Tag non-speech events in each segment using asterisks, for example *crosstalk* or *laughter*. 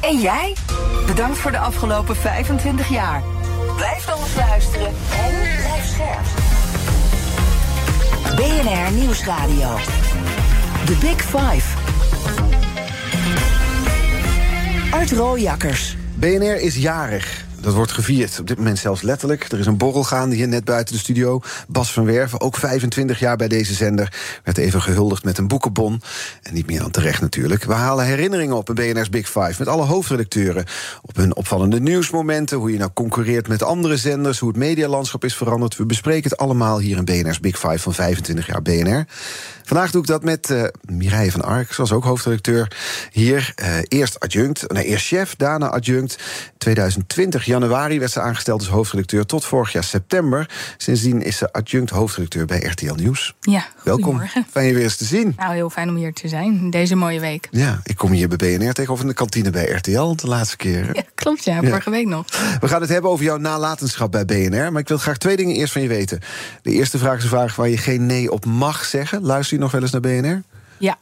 En jij? Bedankt voor de afgelopen 25 jaar. Blijf eens luisteren en blijf scherp. BNR Nieuwsradio. The Big Five. Art Rooijakkers. BNR is jarig. Dat wordt gevierd. Op dit moment zelfs letterlijk. Er is een borrel gaande hier net buiten de studio. Bas van Werven, ook 25 jaar bij deze zender. Werd even gehuldigd met een boekenbon. En niet meer dan terecht natuurlijk. We halen herinneringen op in BNR's Big Five. Met alle hoofdredacteuren. Op hun opvallende nieuwsmomenten. Hoe je nou concurreert met andere zenders. Hoe het medialandschap is veranderd. We bespreken het allemaal hier in BNR's Big Five van 25 jaar BNR. Vandaag doe ik dat met uh, Mireille van Ark, zoals ook hoofdredacteur hier. Uh, eerst adjunct, nee, eerst chef, daarna adjunct. 2020 januari werd ze aangesteld als hoofdredacteur tot vorig jaar september. Sindsdien is ze adjunct hoofdredacteur bij RTL Nieuws. Ja, welkom. Fijn je weer eens te zien. Nou, heel fijn om hier te zijn, deze mooie week. Ja, ik kom hier bij BNR tegenover in de kantine bij RTL de laatste keer. Ja, klopt, ja, vorige week nog. We gaan het hebben over jouw nalatenschap bij BNR. Maar ik wil graag twee dingen eerst van je weten. De eerste vraag is een vraag waar je geen nee op mag zeggen. Luister je nog wel eens naar BNR? Ja.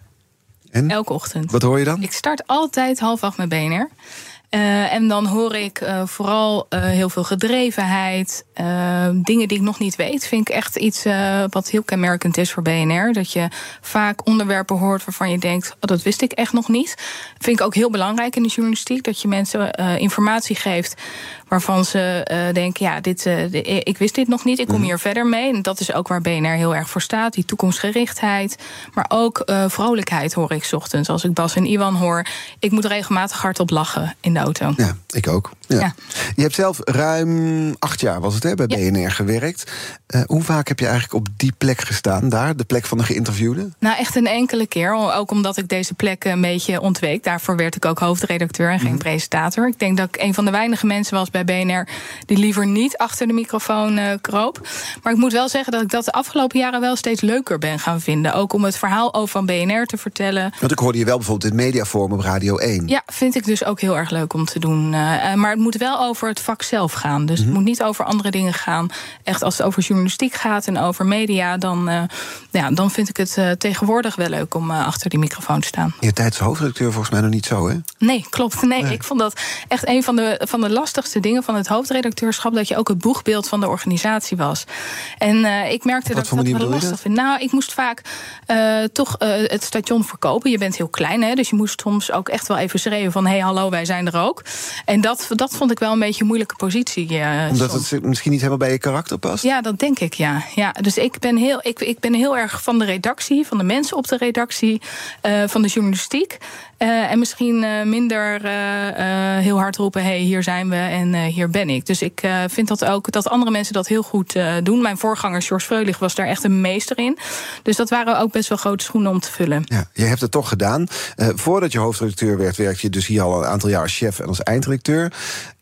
En? Elke ochtend. Wat hoor je dan? Ik start altijd half acht met BNR. Uh, en dan hoor ik uh, vooral uh, heel veel gedrevenheid. dingen die ik nog niet weet. Vind ik echt iets wat heel kenmerkend is voor BNR. Dat je vaak onderwerpen hoort waarvan je denkt: oh, dat wist ik echt nog niet. Vind ik ook heel belangrijk in de journalistiek. Dat je mensen informatie geeft waarvan ze uh, denken: ja, dit, uh, de, ik wist dit nog niet, ik kom hier verder mee. En dat is ook waar BNR heel erg voor staat: die toekomstgerichtheid. Maar ook uh, vrolijkheid hoor ik ochtends. Als ik Bas en Iwan hoor, ik moet regelmatig hardop lachen in de auto. Ja, ik ook. Ja. ja. Je hebt zelf ruim acht jaar, was het, hè, bij ja. BNR gewerkt. hoe vaak heb je eigenlijk op die plek gestaan, daar, de plek van de geïnterviewde? Nou, echt een enkele keer. Ook omdat ik deze plek een beetje ontweek. Daarvoor werd ik ook hoofdredacteur en geen mm. presentator. Ik denk dat ik een van de weinige mensen was bij BNR die liever niet achter de microfoon uh, kroop. Maar ik moet wel zeggen dat ik dat de afgelopen jaren wel steeds leuker ben gaan vinden. Ook om het verhaal over van BNR te vertellen. Want ik hoorde je wel bijvoorbeeld in Mediaforum op Radio 1. Ja, vind ik dus ook heel erg leuk om te doen. Uh, maar het moet wel over het vak zelf gaan. Dus mm -hmm. het moet niet over andere dingen gaan. Echt als het over journalistiek gaat en over media, dan, uh, ja, dan vind ik het tegenwoordig wel leuk om achter die microfoon te staan. Je tijd hoofdredacteur volgens mij nog niet zo, hè? Nee, klopt. Nee, nee. ik vond dat echt een van de, van de lastigste dingen van het hoofdredacteurschap dat je ook het boegbeeld van de organisatie was. En uh, ik merkte dat ik dat wel lastig vind. Nou, ik moest vaak uh, toch uh, het station verkopen. Je bent heel klein, hè, dus je moest soms ook echt wel even schreeuwen van hé, hey, hallo, wij zijn er ook. En dat, dat vond ik wel een beetje een moeilijke positie. Omdat soms. het misschien niet helemaal bij je karakter past? Ja, dat denk ik, ja. ja dus ik ben, heel, ik, ik ben heel erg van de redactie, van de mensen op de redactie, van de journalistiek. Uh, en misschien uh, minder uh, heel hard roepen: hey, hier zijn we en hier ben ik. Dus ik vind dat ook dat andere mensen dat heel goed doen. Mijn voorganger, George Freulich, was daar echt een meester in. Dus dat waren ook best wel grote schoenen om te vullen. Ja, je hebt het toch gedaan. voordat je hoofdredacteur werd, werkte je dus hier al een aantal jaar als chef en als eindredacteur.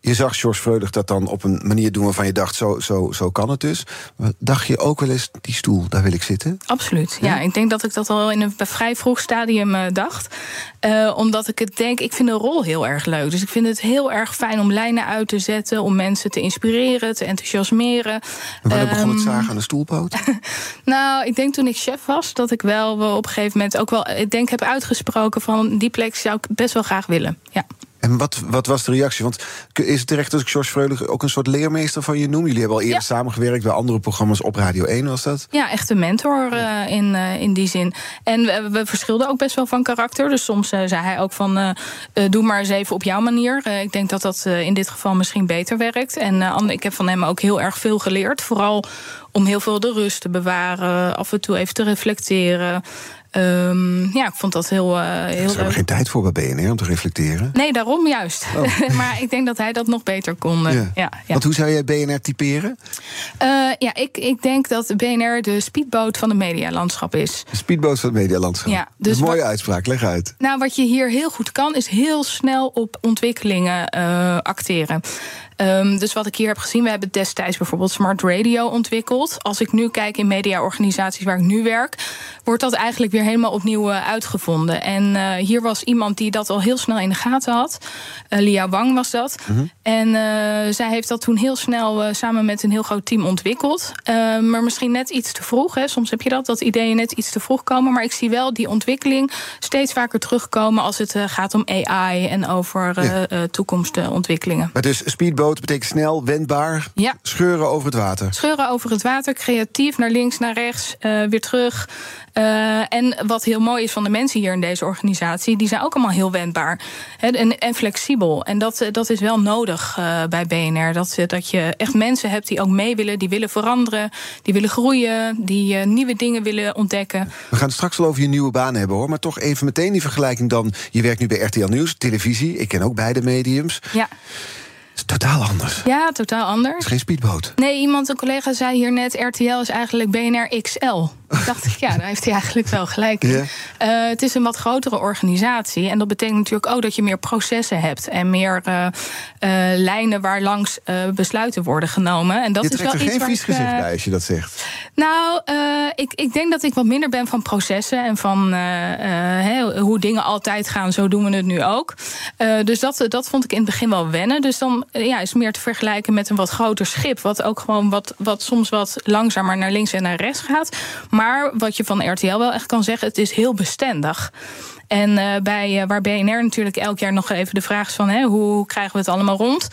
Je zag George Freulich dat dan op een manier doen waarvan je dacht: zo, zo, zo kan het dus. Maar dacht je ook wel eens: die stoel, daar wil ik zitten? Absoluut. Ja, ja ik denk dat ik dat al in een vrij vroeg stadium dacht. Uh, omdat ik het denk, ik vind de rol heel erg leuk. Dus ik vind het heel erg fijn om lijnen uit te zetten, om mensen te inspireren, te enthousiasmeren. En wanneer um, begon het zagen aan de stoelpoot? *laughs* nou, ik denk toen ik chef was, dat ik wel op een gegeven moment ook wel, ik denk heb uitgesproken van die plek zou ik best wel graag willen. Ja. En wat, wat was de reactie? Want is het terecht dat ik George Freulich ook een soort leermeester van je noem? Jullie hebben al eerder ja. samengewerkt bij andere programma's op Radio 1, was dat? Ja, echt een mentor uh, in, uh, in die zin. En we, we, verschilden ook best wel van karakter. Dus soms uh, zei hij ook van, doe maar eens even op jouw manier. ik denk dat dat in dit geval misschien beter werkt. En ik heb van hem ook heel erg veel geleerd. Vooral om heel veel de rust te bewaren, af en toe even te reflecteren. Ehm, ja, ik vond dat heel, uh, heel Ze hebben geen tijd voor bij BNR om te reflecteren. Nee, daarom juist. Oh. *laughs* maar ik denk dat hij dat nog beter kon. Ja. Ja, ja. Want hoe zou jij BNR typeren? Uh, ja, ik, ik denk dat BNR de speedboot van het medialandschap is. De speedboot van het medialandschap. Ja, dus een mooie wat, uitspraak, leg uit. Nou, wat je hier heel goed kan, is heel snel op ontwikkelingen uh, acteren. Um, dus wat ik hier heb gezien, we hebben destijds bijvoorbeeld Smart Radio ontwikkeld. Als ik nu kijk in mediaorganisaties waar ik nu werk, wordt dat eigenlijk weer helemaal opnieuw uh, uitgevonden. En uh, hier was iemand die dat al heel snel in de gaten had. Uh, Lia Wang was dat. Mm -hmm. En zij heeft dat toen heel snel samen met een heel groot team ontwikkeld. maar misschien net iets te vroeg. Hè. Soms heb je dat, dat ideeën net iets te vroeg komen. Maar ik zie wel die ontwikkeling steeds vaker terugkomen als het gaat om AI en over ja. toekomstontwikkelingen. Maar dus speedboat betekent snel, wendbaar. Ja. Scheuren over het water. Scheuren over het water, creatief, naar links, naar rechts, uh, weer terug. Uh, en wat heel mooi is van de mensen hier in deze organisatie, die zijn ook allemaal heel wendbaar en, en, flexibel. En dat, dat is wel nodig uh, bij BNR. Dat, dat je echt mensen hebt die ook mee willen, die willen veranderen, die willen groeien, die uh, nieuwe dingen willen ontdekken. We gaan het straks wel over je nieuwe baan hebben hoor. Maar toch even meteen die vergelijking dan. Je werkt nu bij RTL Nieuws, televisie. Ik ken ook beide mediums. Ja is totaal anders. Ja, totaal anders. Het is geen speedboot. Nee, iemand, een collega zei hier net... RTL is eigenlijk BNR XL. *laughs* dacht ik, ja, daar heeft hij eigenlijk wel gelijk in. Yeah. Uh, het is een wat grotere organisatie. En dat betekent natuurlijk ook dat je meer processen hebt. En meer uh, uh, lijnen waar langs besluiten worden genomen. En dat je is wel er iets geen vies gezicht bij als je dat zegt. Nou, ik, ik denk dat ik wat minder ben van processen. En van hoe dingen altijd gaan. Zo doen we het nu ook. dus dat, dat vond ik in het begin wel wennen. Dus dan ja, is meer te vergelijken met een wat groter schip. Wat ook gewoon wat, wat soms wat langzamer naar links en naar rechts gaat. Maar wat je van RTL wel echt kan zeggen, het is heel bestendig. En uh, bij, uh, waar BNR natuurlijk elk jaar nog even de vraag is van hè, hoe krijgen we het allemaal rond,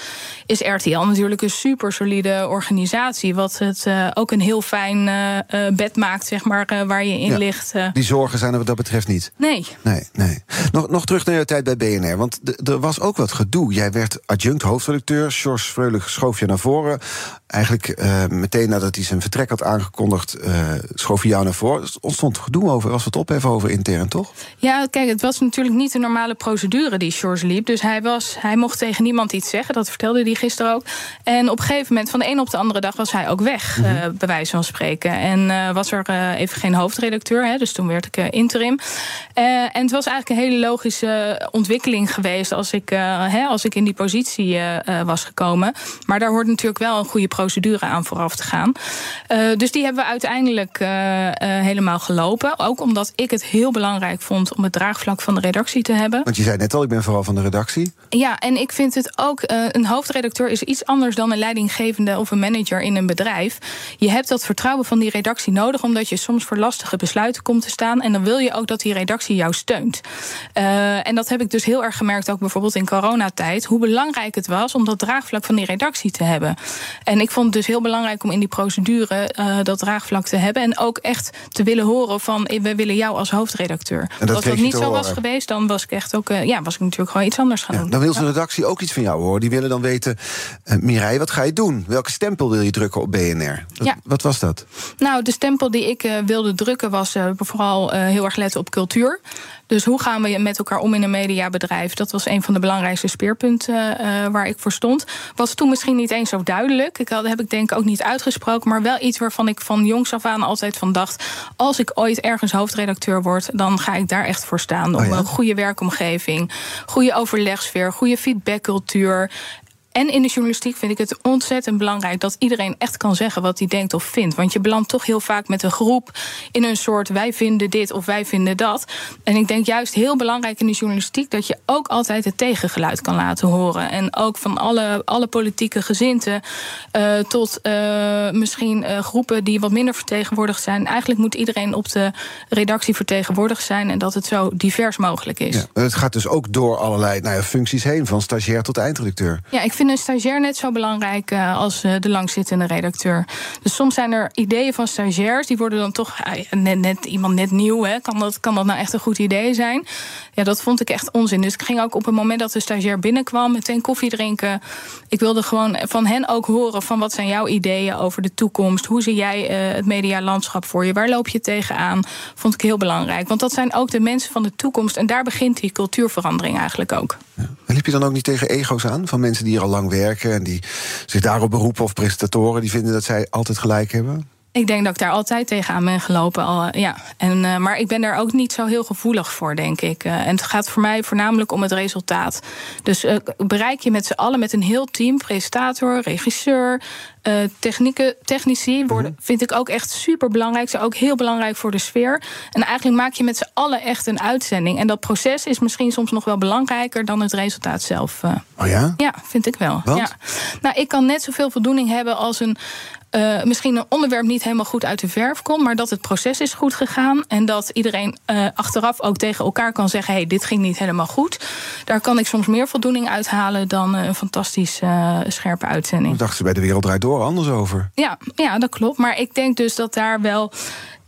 is RTL natuurlijk een super solide organisatie. Wat het uh, ook een heel fijn bed maakt, zeg maar, waar je in ja, ligt. Die zorgen zijn er wat dat betreft niet. Nee. Nee, nee. Nog, nog terug naar je tijd bij BNR. Want er was ook wat gedoe. Jij werd adjunct hoofdredacteur. George Freulich schoof je naar voren. Eigenlijk meteen nadat hij zijn vertrek had aangekondigd, schoof je jou naar voren. Er ontstond gedoe over. Was wat ophef over intern, toch? Ja, kijk, het was natuurlijk niet de normale procedure die George liep. Dus hij, was, hij mocht tegen niemand iets zeggen. Dat vertelde hij gisteren ook. En op een gegeven moment, van de een op de andere dag, was hij ook weg, mm -hmm. uh, bij wijze van spreken. En uh, was er uh, even geen hoofdredacteur. Hè, dus toen werd ik interim. en het was eigenlijk een hele logische ontwikkeling geweest als ik, hè, als ik in die positie was gekomen. Maar daar hoort natuurlijk wel een goede procedure aan vooraf te gaan. dus die hebben we uiteindelijk helemaal gelopen. Ook omdat ik het heel belangrijk vond om het draagvlak van de redactie te hebben. Want je zei net al, ik ben vooral van de redactie. Ja, en ik vind het ook, uh, een hoofdredacteur is iets anders dan een leidinggevende of een manager in een bedrijf. Je hebt dat vertrouwen van die redactie nodig, omdat je soms voor lastige besluiten komt te staan. En dan wil je ook dat die redactie jou steunt. Uh, en dat heb ik dus heel erg gemerkt, ook bijvoorbeeld in coronatijd, hoe belangrijk het was om dat draagvlak van die redactie te hebben. En ik vond het dus heel belangrijk om in die procedure uh, dat draagvlak te hebben. En ook echt te willen horen van, we willen jou als hoofdredacteur. En dat dat niet zo was geweest, dan was ik echt ook, uh, ja, was ik natuurlijk gewoon iets anders gaan ja, doen. Dan wil de redactie ook iets van jou horen. Die willen dan weten, uh, Mireille, wat ga je doen? Welke stempel wil je drukken op BNR? Wat, ja. wat was dat? Nou, de stempel die ik wilde drukken was vooral heel erg letten op cultuur. Dus hoe gaan we met elkaar om in een mediabedrijf? Dat was een van de belangrijkste speerpunten uh, waar ik voor stond. Was toen misschien niet eens zo duidelijk. Ik had, heb ik denk ik ook niet uitgesproken. Maar wel iets waarvan ik van jongs af aan altijd van dacht... als ik ooit ergens hoofdredacteur word... dan ga ik daar echt voor staan. Om oh ja? een goede werkomgeving, goede overlegsfeer... goede feedbackcultuur... En in de journalistiek vind ik het ontzettend belangrijk dat iedereen echt kan zeggen wat hij denkt of vindt. Want je belandt toch heel vaak met een groep in een soort wij vinden dit of wij vinden dat. En ik denk juist heel belangrijk in de journalistiek dat je ook altijd het tegengeluid kan laten horen. En ook van alle, alle politieke gezinten uh, tot uh, misschien uh, groepen die wat minder vertegenwoordigd zijn. Eigenlijk moet iedereen op de redactie vertegenwoordigd zijn en dat het zo divers mogelijk is. Ja, het gaat dus ook door allerlei nou ja, functies heen, van stagiair tot eindredacteur. Ja, ik een stagiair net zo belangrijk uh, als uh, de langzittende redacteur. Dus soms zijn er ideeën van stagiairs, die worden dan toch net, net, iemand net nieuw. Hè? Kan, dat, kan dat nou echt een goed idee zijn? Ja, dat vond ik echt onzin. Dus ik ging ook op het moment dat de stagiair binnenkwam, meteen koffie drinken. Ik wilde gewoon van hen ook horen van wat zijn jouw ideeën over de toekomst? Hoe zie jij uh, het medialandschap voor je? Waar loop je tegenaan? Vond ik heel belangrijk. Want dat zijn ook de mensen van de toekomst. En daar begint die cultuurverandering eigenlijk ook. En liep je dan ook niet tegen ego's aan van mensen die hier al lang werken en die zich daarop beroepen of presentatoren die vinden dat zij altijd gelijk hebben? Ik denk dat ik daar altijd tegenaan ben gelopen. Al, ja. en, uh, maar ik ben daar ook niet zo heel gevoelig voor, denk ik. Uh, en het gaat voor mij voornamelijk om het resultaat. Dus uh, bereik je met z'n allen, met een heel team, presentator, regisseur, technieken, technici, worden, mm-hmm. vind ik ook echt super belangrijk. Ze ook heel belangrijk voor de sfeer. En eigenlijk maak je met z'n allen echt een uitzending. En dat proces is misschien soms nog wel belangrijker dan het resultaat zelf. oh ja? Ja, vind ik wel. Ja. Nou, ik kan net zoveel voldoening hebben als een uh, misschien een onderwerp niet helemaal goed uit de verf komt, maar dat het proces is goed gegaan en dat iedereen uh, achteraf ook tegen elkaar kan zeggen: hey, dit ging niet helemaal goed. Daar kan ik soms meer voldoening uithalen dan een fantastisch scherpe uitzending. Dacht ze bij de wereld draait door anders over. Ja, ja, dat klopt. Maar ik denk dus dat daar wel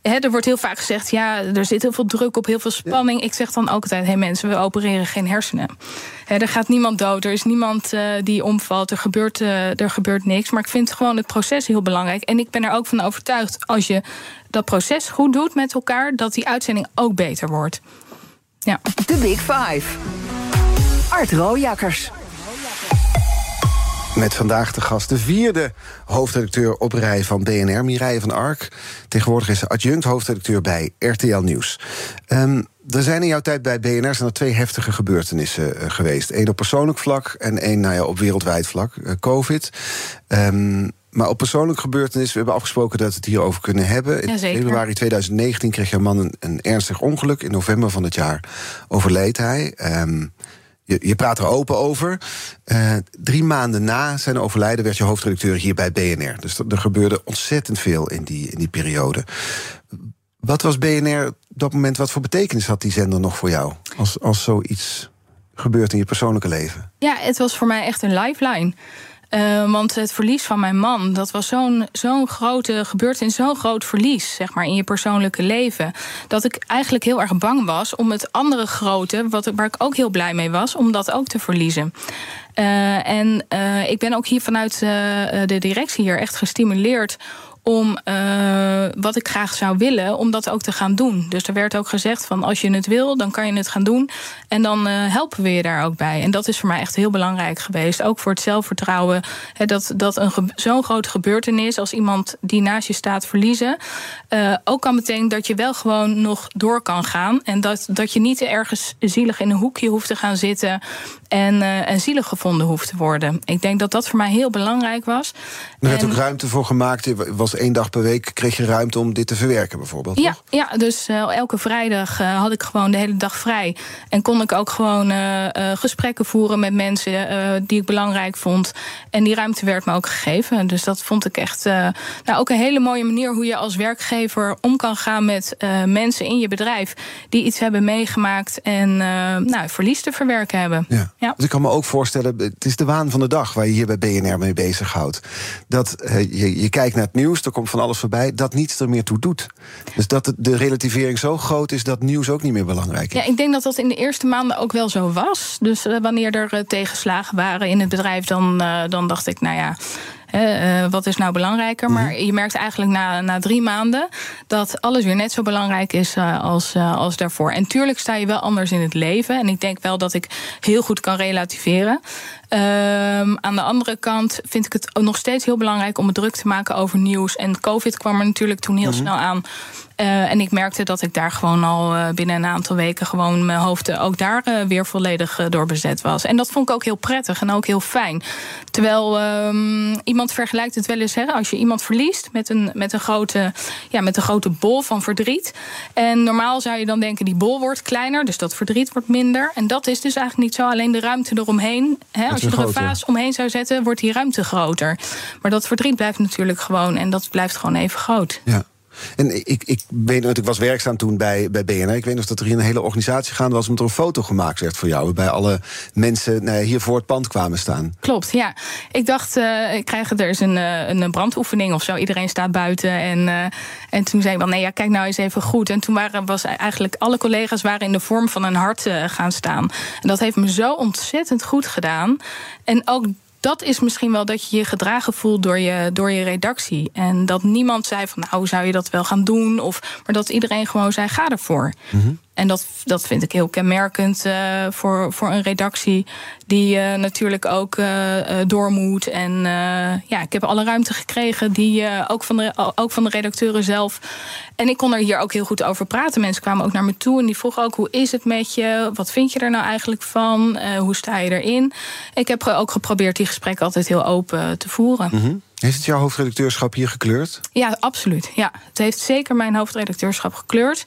er wordt heel vaak gezegd, ja, er zit heel veel druk op, heel veel spanning. Ik zeg dan ook altijd, hey mensen, we opereren geen hersenen. er gaat niemand dood, er is niemand uh, die omvalt, er gebeurt, uh, er gebeurt niks. Maar ik vind gewoon het proces heel belangrijk. En ik ben er ook van overtuigd, als je dat proces goed doet met elkaar, dat die uitzending ook beter wordt. Ja. De Big Five. Art Rooijakkers. Met vandaag de gast de vierde hoofdredacteur op rij van BNR, Mireille van Ark. Tegenwoordig is ze adjunct hoofdredacteur bij RTL Nieuws. Um, er zijn in jouw tijd bij BNR zijn er twee heftige gebeurtenissen uh, geweest. Eén op persoonlijk vlak en één nou ja, op wereldwijd vlak, uh, COVID. Um, maar op persoonlijk gebeurtenis, we hebben afgesproken dat we het hierover kunnen hebben. In februari 2019 kreeg jouw man een, een, ernstig ongeluk. In november van het jaar overleed hij. Um, je, praat er open over. Uh, drie maanden na zijn overlijden werd je hoofdredacteur hier bij BNR. Dus er, er gebeurde ontzettend veel in die, in die periode. Wat was BNR op dat moment, wat voor betekenis had die zender nog voor jou? Als, als zoiets gebeurt in je persoonlijke leven? Ja, het was voor mij echt een lifeline. Uh, want het verlies van mijn man, dat was zo'n zo'n grote gebeurtenis, zo'n groot verlies, zeg maar, in je persoonlijke leven. Dat ik eigenlijk heel erg bang was om het andere grote, wat, waar ik ook heel blij mee was, om dat ook te verliezen. Uh, en uh, ik ben ook hier vanuit de directie hier echt gestimuleerd om wat ik graag zou willen, om dat ook te gaan doen. Dus er werd ook gezegd van als je het wil, dan kan je het gaan doen. En dan uh, helpen we je daar ook bij. En dat is voor mij echt heel belangrijk geweest. Ook voor het zelfvertrouwen. Dat dat een zo'n grote gebeurtenis als iemand die naast je staat verliezen. Uh, ook kan betekenen dat je wel gewoon nog door kan gaan. En dat, dat je niet ergens zielig in een hoekje hoeft te gaan zitten. En, en zielig gevonden hoeft te worden. Ik denk dat dat voor mij heel belangrijk was. Er werd ook ruimte voor gemaakt. Was één dag per week kreeg je ruimte om dit te verwerken, bijvoorbeeld. Ja, ja dus uh, elke vrijdag uh, had ik gewoon de hele dag vrij. En kon ik ook gewoon uh, gesprekken voeren met mensen die ik belangrijk vond. En die ruimte werd me ook gegeven. Dus dat vond ik echt nou, ook een hele mooie manier hoe je als werkgever om kan gaan met mensen in je bedrijf die iets hebben meegemaakt en nou, verlies te verwerken hebben. Ja. ja. Dus ik kan me ook voorstellen, het is de waan van de dag waar je hier bij BNR mee bezighoudt. Dat je, je kijkt naar het nieuws er komt van alles voorbij, dat niets er meer toe doet. Dus dat de relativering zo groot is dat nieuws ook niet meer belangrijk is. Ja, ik denk dat dat in de eerste maanden ook wel zo was. Dus uh, wanneer er uh, tegenslagen waren in het bedrijf, dan, uh, dan dacht ik, nou ja. Uh, wat is nou belangrijker? Mm -hmm. Maar je merkt eigenlijk na, na drie maanden dat alles weer net zo belangrijk is uh, als, uh, als daarvoor. En tuurlijk sta je wel anders in het leven. En ik denk wel dat ik heel goed kan relativeren. Um, aan de andere kant vind ik het nog steeds heel belangrijk om het druk te maken over nieuws. En COVID kwam er natuurlijk toen heel mm -hmm. snel aan. Uh, en ik merkte dat ik daar gewoon al uh, binnen een aantal weken gewoon mijn hoofd ook daar uh, weer volledig door bezet was. En dat vond ik ook heel prettig en ook heel fijn. Terwijl um, iemand vergelijkt het wel eens, hè, als je iemand verliest met een, met, een grote, ja, met een grote bol van verdriet. En normaal zou je dan denken, die bol wordt kleiner, dus dat verdriet wordt minder. En dat is dus eigenlijk niet zo. Alleen de ruimte eromheen. Hè, als je er een vaas omheen zou zetten, wordt die ruimte groter. Maar dat verdriet blijft natuurlijk gewoon en dat blijft gewoon even groot. Ja. En ik, ik weet nog, ik was werkzaam toen bij, bij BNR. Ik weet nog dat er hier een hele organisatie gaande was... omdat er een foto gemaakt werd voor jou... waarbij alle mensen hier voor het pand kwamen staan. Klopt, ja. Ik dacht, uh, ik krijg er eens een, uh, een brandoefening of zo. Iedereen staat buiten. En, en toen zei ik wel, nee, ja, kijk nou eens even goed. En toen waren was eigenlijk alle collega's waren in de vorm van een hart gaan staan. En dat heeft me zo ontzettend goed gedaan. En ook dat is misschien wel dat je je gedragen voelt door je, door je redactie. En dat niemand zei van nou zou je dat wel gaan doen. Of, maar dat iedereen gewoon zei ga ervoor. Mm en dat, dat vind ik heel kenmerkend uh, voor, voor een redactie die uh, natuurlijk ook uh, door moet. En ja, ik heb alle ruimte gekregen, die, ook, van de, ook van de redacteuren zelf. En ik kon er hier ook heel goed over praten. Mensen kwamen ook naar me toe en die vroegen ook: hoe is het met je? Wat vind je er nou eigenlijk van? hoe sta je erin? Ik heb ook geprobeerd die gesprekken altijd heel open te voeren. Mm. Heeft het jouw hoofdredacteurschap hier gekleurd? Ja, absoluut. Ja. Het heeft zeker mijn hoofdredacteurschap gekleurd.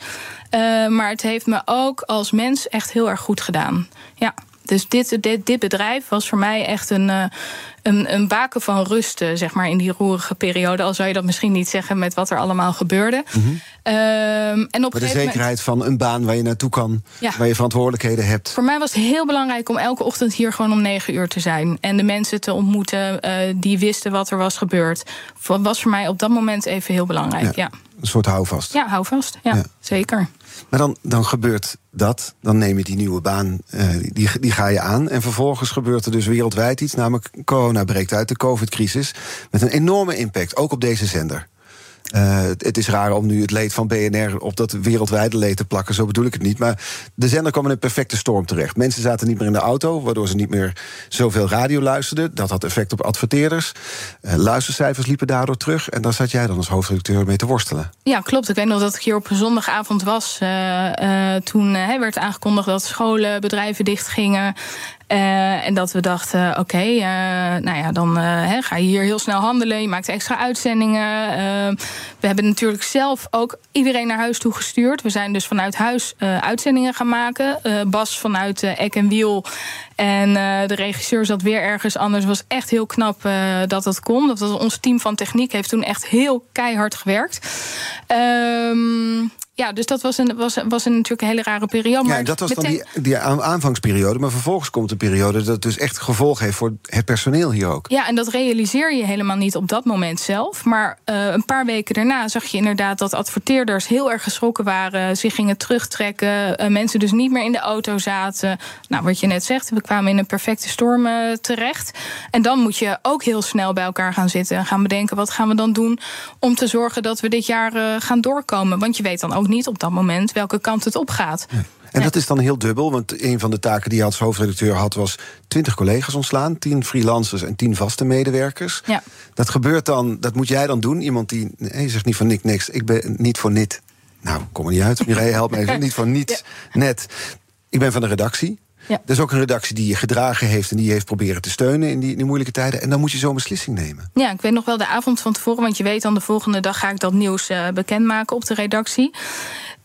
Uh, maar het heeft me ook als mens echt heel erg goed gedaan. Ja. Dus dit, dit, dit bedrijf was voor mij echt een, uh, een, een baken van rust, zeg maar, in die roerige periode. Al zou je dat misschien niet zeggen met wat er allemaal gebeurde. Mm -hmm. um, en op maar de zekerheid van een baan waar je naartoe kan, ja. waar je verantwoordelijkheden hebt. Voor mij was het heel belangrijk om elke ochtend hier gewoon om negen uur te zijn. En de mensen te ontmoeten uh, die wisten wat er was gebeurd. Was voor mij op dat moment even heel belangrijk. Ja. ja. Een soort houvast. Ja, houvast. Ja, ja. zeker. Maar dan, dan gebeurt dat. Dan neem je die nieuwe baan, uh, die, die ga je aan. En vervolgens gebeurt er dus wereldwijd iets. Namelijk corona breekt uit, de covid-crisis. Met een enorme impact, ook op deze zender. Uh, het is raar om nu het leed van BNR op dat wereldwijde leed te plakken. Zo bedoel ik het niet. Maar de zender kwam in een perfecte storm terecht. Mensen zaten niet meer in de auto, waardoor ze niet meer zoveel radio luisterden. Dat had effect op adverteerders. Uh, luistercijfers liepen daardoor terug. En daar zat jij dan als hoofdredacteur mee te worstelen. Ja, klopt. Ik weet nog dat ik hier op een zondagavond was. Uh, toen werd aangekondigd dat scholen, bedrijven dichtgingen. Uh, en dat we dachten, oké, uh, nou ja, dan uh, ga je hier heel snel handelen. Je maakt extra uitzendingen. we hebben natuurlijk zelf ook iedereen naar huis toe gestuurd. We zijn dus vanuit huis uitzendingen gaan maken. Bas vanuit Ek en Wiel. En de regisseur zat weer ergens anders. Was echt heel knap dat dat kon. Dat was ons team van techniek heeft toen echt heel keihard gewerkt. Ehm ja, dus dat was, een, was, was een, natuurlijk een hele rare periode. Maar ja, dat was dan die, die aanvangsperiode. Maar vervolgens komt een periode dat dus echt gevolg heeft voor het personeel hier ook. Ja, en dat realiseer je helemaal niet op dat moment zelf. Maar uh, een paar weken daarna zag je inderdaad dat adverteerders heel erg geschrokken waren. Zich gingen terugtrekken. Uh, mensen dus niet meer in de auto zaten. Nou, wat je net zegt, we kwamen in een perfecte storm uh, terecht. En dan moet je ook heel snel bij elkaar gaan zitten. En gaan bedenken, wat gaan we dan doen om te zorgen dat we dit jaar gaan doorkomen. Want je weet dan ook niet op dat moment welke kant het op gaat. Ja. En dat is dan heel dubbel, want een van de taken die je als hoofdredacteur had... was 20 collega's ontslaan, 10 freelancers en 10 vaste medewerkers. Ja. Dat gebeurt dan, dat moet jij dan doen. Iemand die nee, zegt niet voor niks, niks, ik ben niet voor nit. Nou, kom er niet uit, Mireille, help me even. *laughs* niet voor niets, ja. net. Ik ben van de redactie. Ja. Er is ook een redactie die je gedragen heeft en die je heeft proberen te steunen in die, in die moeilijke tijden. En dan moet je zo'n beslissing nemen. Ja, ik weet nog wel de avond van tevoren, want je weet dan de volgende dag ga ik dat nieuws uh, bekendmaken op de redactie.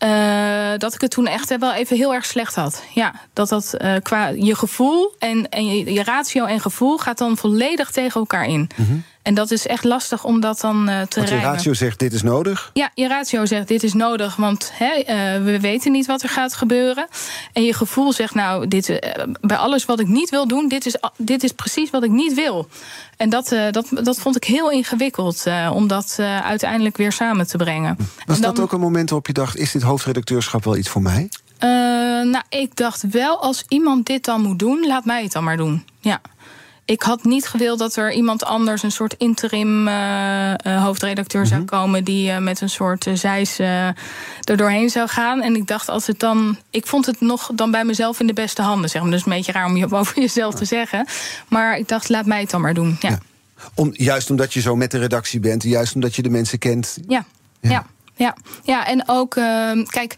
Uh, dat ik het toen echt wel even heel erg slecht had. Ja, dat dat uh, qua je gevoel en, en je, je, ratio en gevoel gaat dan volledig tegen elkaar in. Mm -hmm. En dat is echt lastig om dat dan uh, te Want je ratio zegt dit is nodig? Ja, je ratio zegt dit is nodig, want uh, we weten niet wat er gaat gebeuren. En je gevoel zegt nou, dit, uh, bij alles wat ik niet wil doen, dit is, dit is precies wat ik niet wil. En dat, dat, dat vond ik heel ingewikkeld om dat uiteindelijk weer samen te brengen. Was dan, dat ook een moment waarop je dacht, is dit hoofdredacteurschap wel iets voor mij? nou, ik dacht wel, als iemand dit dan moet doen, laat mij het dan maar doen. Ja ik had niet gewild dat er iemand anders, een soort interim uh, uh, hoofdredacteur, zou komen. die uh, met een soort zijs er doorheen zou gaan. En ik dacht, als het dan. Ik vond het nog dan bij mezelf in de beste handen. Zeg maar. Dus een beetje raar om je *laughs* over jezelf te zeggen. Maar ik dacht, laat mij het dan maar doen. Ja. ja. Om, juist omdat je zo met de redactie bent, juist omdat je de mensen kent. ja. ja. ja. Ja, ja en ook, uh, kijk,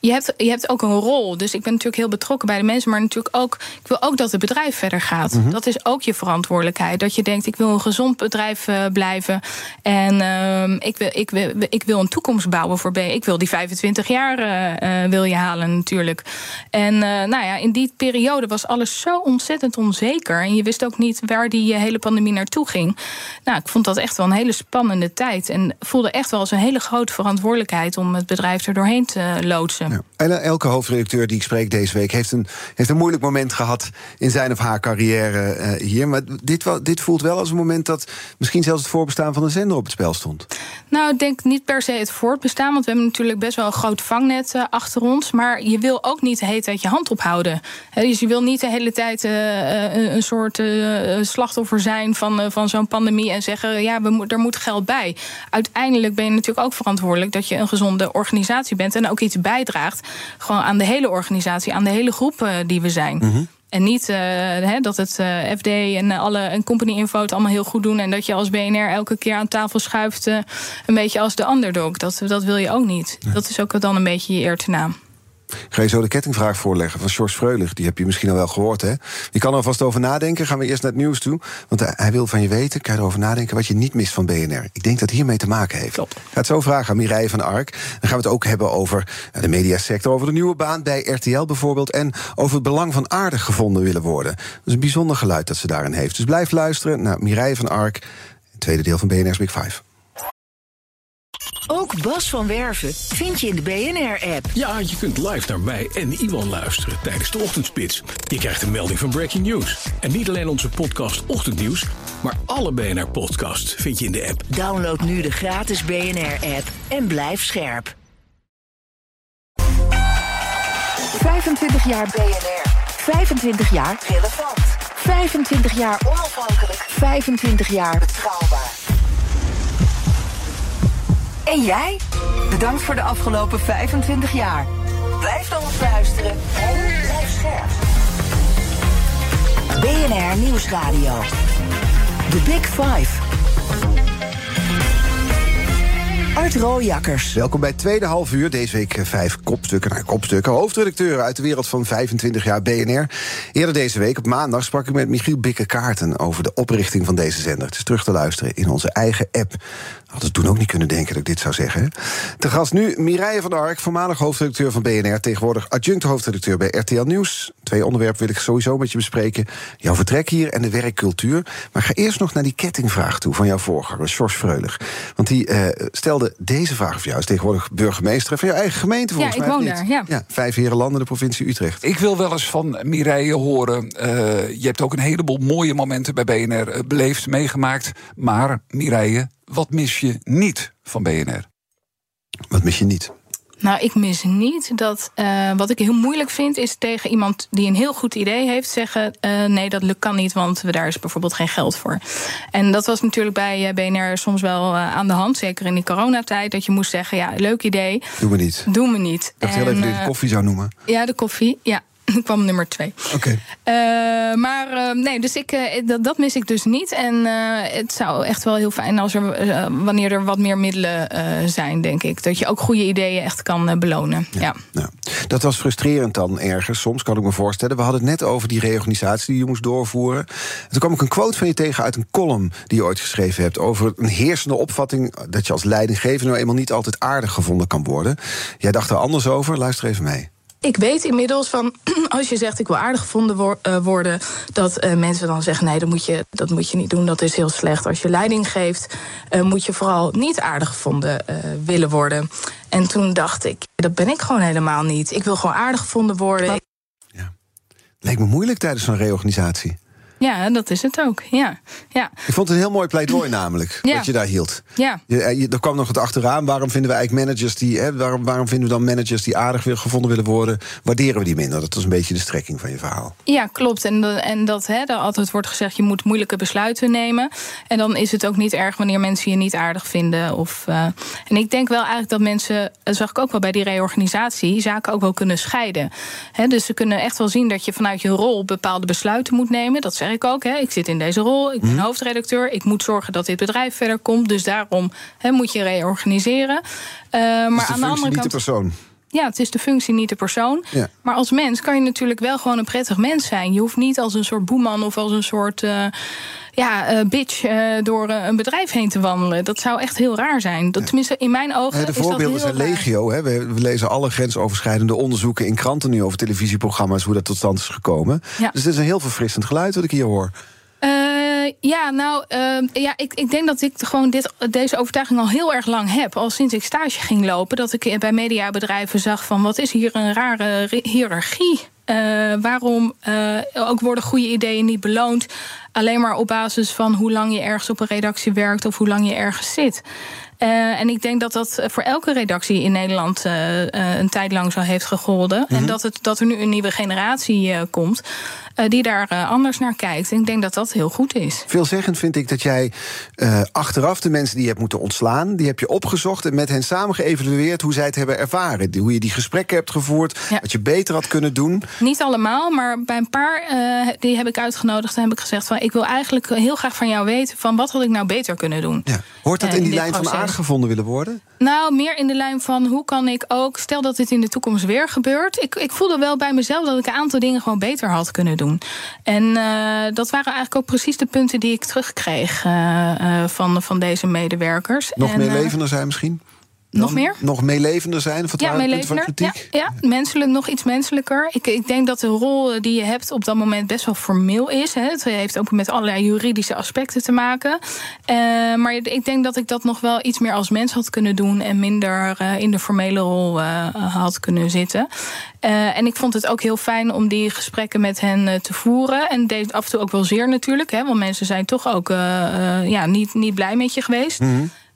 je hebt, je hebt ook een rol. Dus ik ben natuurlijk heel betrokken bij de mensen. Maar natuurlijk ook, ik wil ook dat het bedrijf verder gaat. Mhm. Dat is ook je verantwoordelijkheid. Dat je denkt, ik wil een gezond bedrijf uh, blijven. En uh, ik, wil, ik, wil, ik wil een toekomst bouwen voor B. Ik wil die 25 jaar uh, wil je halen natuurlijk. En nou ja, in die periode was alles zo ontzettend onzeker. En je wist ook niet waar die hele pandemie naartoe ging. Nou, ik vond dat echt wel een hele spannende tijd. En voelde echt wel als een hele grote verantwoordelijkheid... om het bedrijf er doorheen te loodsen. Ja. En elke hoofdredacteur die ik spreek deze week heeft een, heeft een moeilijk moment gehad in zijn of haar carrière uh, hier. Maar dit, dit voelt wel als een moment dat misschien zelfs het voorbestaan van een zender op het spel stond. Nou, ik denk niet per se het voortbestaan, want we hebben natuurlijk best wel een groot vangnet uh, achter ons. Maar je wil ook niet de hele tijd je hand ophouden. Dus je wil niet de hele tijd een soort slachtoffer zijn van, van zo'n pandemie en zeggen: ja, we er moet geld bij. Uiteindelijk ben je natuurlijk ook verantwoordelijk dat je een gezonde organisatie bent en ook iets bijdraagt gewoon aan de hele organisatie, aan de hele groep uh, die we zijn. Mhm. Mm -hmm. En niet uh, he, dat het uh, FD en alle en company info het allemaal heel goed doen. En dat je als BNR elke keer aan tafel schuift. Uh, een beetje als de underdog. Dat, dat wil je ook niet. Dat is ook dan een beetje je eer te naam. Ga je zo de kettingvraag voorleggen van George Freulich. Die heb je misschien al wel gehoord, hè? Je kan er alvast over nadenken. Gaan we eerst naar het nieuws toe. Want hij wil van je weten, kan je erover nadenken... wat je niet mist van BNR. Ik denk dat hiermee te maken heeft. Klopt. Ga het zo vragen aan Mireille van Ark. Dan gaan we het ook hebben over de mediasector... over de nieuwe baan bij RTL bijvoorbeeld... en over het belang van aardig gevonden willen worden. Dat is een bijzonder geluid dat ze daarin heeft. Dus blijf luisteren naar Mireille van Ark... het tweede deel van BNR's Big Five. Ook Bas van Werven vind je in de BNR-app. Ja, je kunt live naar mij en Iwan luisteren tijdens de ochtendspits. Je krijgt een melding van Breaking News. En niet alleen onze podcast Ochtendnieuws, maar alle BNR-podcasts vind je in de app. Download nu de gratis BNR-app en blijf scherp. 25 jaar BNR. 25 jaar relevant. 25 jaar onafhankelijk. 25 jaar betrouwbaar. En jij? Bedankt voor de afgelopen 25 jaar. Blijf ons luisteren en blijf scherp. BNR Nieuwsradio. The Big Five. Art Rooijakkers. Welkom bij tweede half uur. Deze week vijf kopstukken. Nou, kopstukken. Hoofdredacteur uit de wereld van 25 jaar BNR. Eerder deze week, op maandag, sprak ik met Michiel Bikke-Kaarten... over de oprichting van deze zender. Het is terug te luisteren in onze eigen app. Had het toen ook niet kunnen denken dat ik dit zou zeggen. Te gast nu Mireille van der Ark, voormalig hoofdredacteur van BNR... tegenwoordig adjunct hoofdredacteur bij RTL Nieuws. Twee onderwerpen wil ik sowieso met je bespreken. Jouw vertrek hier en de werkcultuur. Maar ga eerst nog naar die kettingvraag toe van jouw voorganger, George Freulich. Want die uh, stelde deze vraag voor jou. Is tegenwoordig burgemeester van je eigen gemeente, volgens ja, mij. ik woon daar, ja. ja. Vijf herenlanden, de provincie Utrecht. Ik wil wel eens van Mireille horen... Uh, je hebt ook een heleboel mooie momenten bij BNR beleefd, meegemaakt. Maar Mireille, wat mis je niet van BNR? Wat mis je niet? Nou, ik mis niet dat. Uh, wat ik heel moeilijk vind, is tegen iemand die een heel goed idee heeft zeggen: uh, nee, dat lukt kan niet, want daar is bijvoorbeeld geen geld voor. En dat was natuurlijk bij BNR soms wel aan de hand, zeker in die coronatijd, dat je moest zeggen: ja, leuk idee. Doe me niet. Doe me niet. Ik dacht heel even dat je de koffie zou noemen. Ja, de koffie, ja. Ik *laughs* kwam nummer twee. Oké. Okay. Uh, maar uh, nee, dus ik, uh, dat, dat, mis ik dus niet. En het zou echt wel heel fijn als er, wanneer er wat meer middelen zijn, denk ik. Dat je ook goede ideeën echt kan belonen. Ja. ja. Nou, dat was frustrerend dan ergens, soms kan ik me voorstellen. We hadden het net over die reorganisatie die je moest doorvoeren. En toen kwam ik een quote van je tegen uit een column die je ooit geschreven hebt. Over een heersende opvatting dat je als leidinggever nou eenmaal niet altijd aardig gevonden kan worden. Jij dacht er anders over, luister even mee. Ik weet inmiddels van, *clears throat* als je zegt ik wil aardig gevonden uh, worden, dat uh, mensen dan zeggen: nee, dat moet, je, dat moet je niet doen, dat is heel slecht. Als je leiding geeft, uh, moet je vooral niet aardig gevonden willen worden. En toen dacht ik: dat ben ik gewoon helemaal niet. Ik wil gewoon aardig gevonden worden. Ja. Lijkt me moeilijk tijdens zo'n reorganisatie. Ja, dat is het ook. Ja. Ja. Ik vond het een heel mooi pleidooi namelijk, ja. wat je daar hield. Ja. Je, je, er kwam nog het achteraan, waarom vinden we eigenlijk managers die... Hè, waarom, waarom vinden we dan managers die aardig weer gevonden willen worden... waarderen we die minder? Dat was een beetje de strekking van je verhaal. Ja, klopt. En, en dat hè, er altijd wordt gezegd, je moet moeilijke besluiten nemen. En dan is het ook niet erg wanneer mensen je niet aardig vinden. Of, uh, en ik denk wel eigenlijk dat mensen, dat zag ik ook wel bij die reorganisatie... zaken ook wel kunnen scheiden. Hè, dus ze kunnen echt wel zien dat je vanuit je rol bepaalde besluiten moet nemen. Dat zeg ik ook. Hè. Ik zit in deze rol, ik ben mm. hoofdredacteur. Ik moet zorgen dat dit bedrijf verder komt. Dus daarom hè, moet je reorganiseren. Uh, maar dus de aan de andere niet kant. de persoon. Ja, het is de functie, niet de persoon. Ja. Maar als mens kan je natuurlijk wel gewoon een prettig mens zijn. Je hoeft niet als een soort boeman of als een soort eh, ja, eh, bitch eh, door een bedrijf heen te wandelen. Dat zou echt heel raar zijn. Dat, tenminste, in mijn ogen. Hè, de is dat voorbeelden heel zijn legio. Hè. We, we lezen alle grensoverschrijdende onderzoeken in kranten nu over televisieprogramma's, hoe dat tot stand is gekomen. Ja. Dus het is een heel verfrissend geluid wat ik hier hoor. Eh, ja, nou, eh, ja, ik, ik denk dat ik gewoon dit, deze overtuiging al heel erg lang heb. Al sinds ik stage ging lopen, dat ik bij mediabedrijven zag van wat is hier een rare hiërarchie. Eh, waarom eh, ook worden goede ideeën niet beloond? Alleen maar op basis van hoe lang je ergens op een redactie werkt of hoe lang je ergens zit. Eh, en ik denk dat dat voor elke redactie in Nederland eh, eh, een tijd lang zo heeft gegolden. En dat, het, dat er nu een nieuwe generatie eh, komt eh, die daar eh, anders naar kijkt. En ik denk dat dat heel goed is. Veelzeggend vind ik dat jij eh, achteraf de mensen die je hebt moeten ontslaan, die heb je opgezocht en met hen samen geëvalueerd hoe zij het hebben ervaren. Hoe je die gesprekken hebt gevoerd, Ja. wat je beter had kunnen doen. Niet allemaal, maar bij een paar eh, die heb ik uitgenodigd en heb ik gezegd van ik wil eigenlijk heel graag van jou weten van wat had ik nou beter kunnen doen. Ja. Hoort dat Eh, in die lijn van aangevonden willen worden? Nou, meer in de lijn van hoe kan ik ook, stel dat dit in de toekomst weer gebeurt. Ik, ik voelde wel bij mezelf dat ik een aantal dingen gewoon beter had kunnen doen. En eh, dat waren eigenlijk ook precies de punten die ik terugkreeg eh, eh, van, van deze medewerkers. Nog En, meer levender zijn misschien? Nog meer? Nog meelevender zijn? Ja, meelevender. kritiek? Ja, ja, menselijk, nog iets menselijker. Ik, ik denk dat de rol die je hebt op dat moment best wel formeel is. Hè. Het heeft ook met allerlei juridische aspecten te maken. Eh, maar ik denk dat ik dat nog wel iets meer als mens had kunnen doen... en minder eh, in de formele rol eh, had kunnen zitten. En ik vond het ook heel fijn om die gesprekken met hen te voeren. En deed af en toe ook wel zeer natuurlijk. Hè, want mensen zijn toch ook ja, niet, niet blij met je geweest.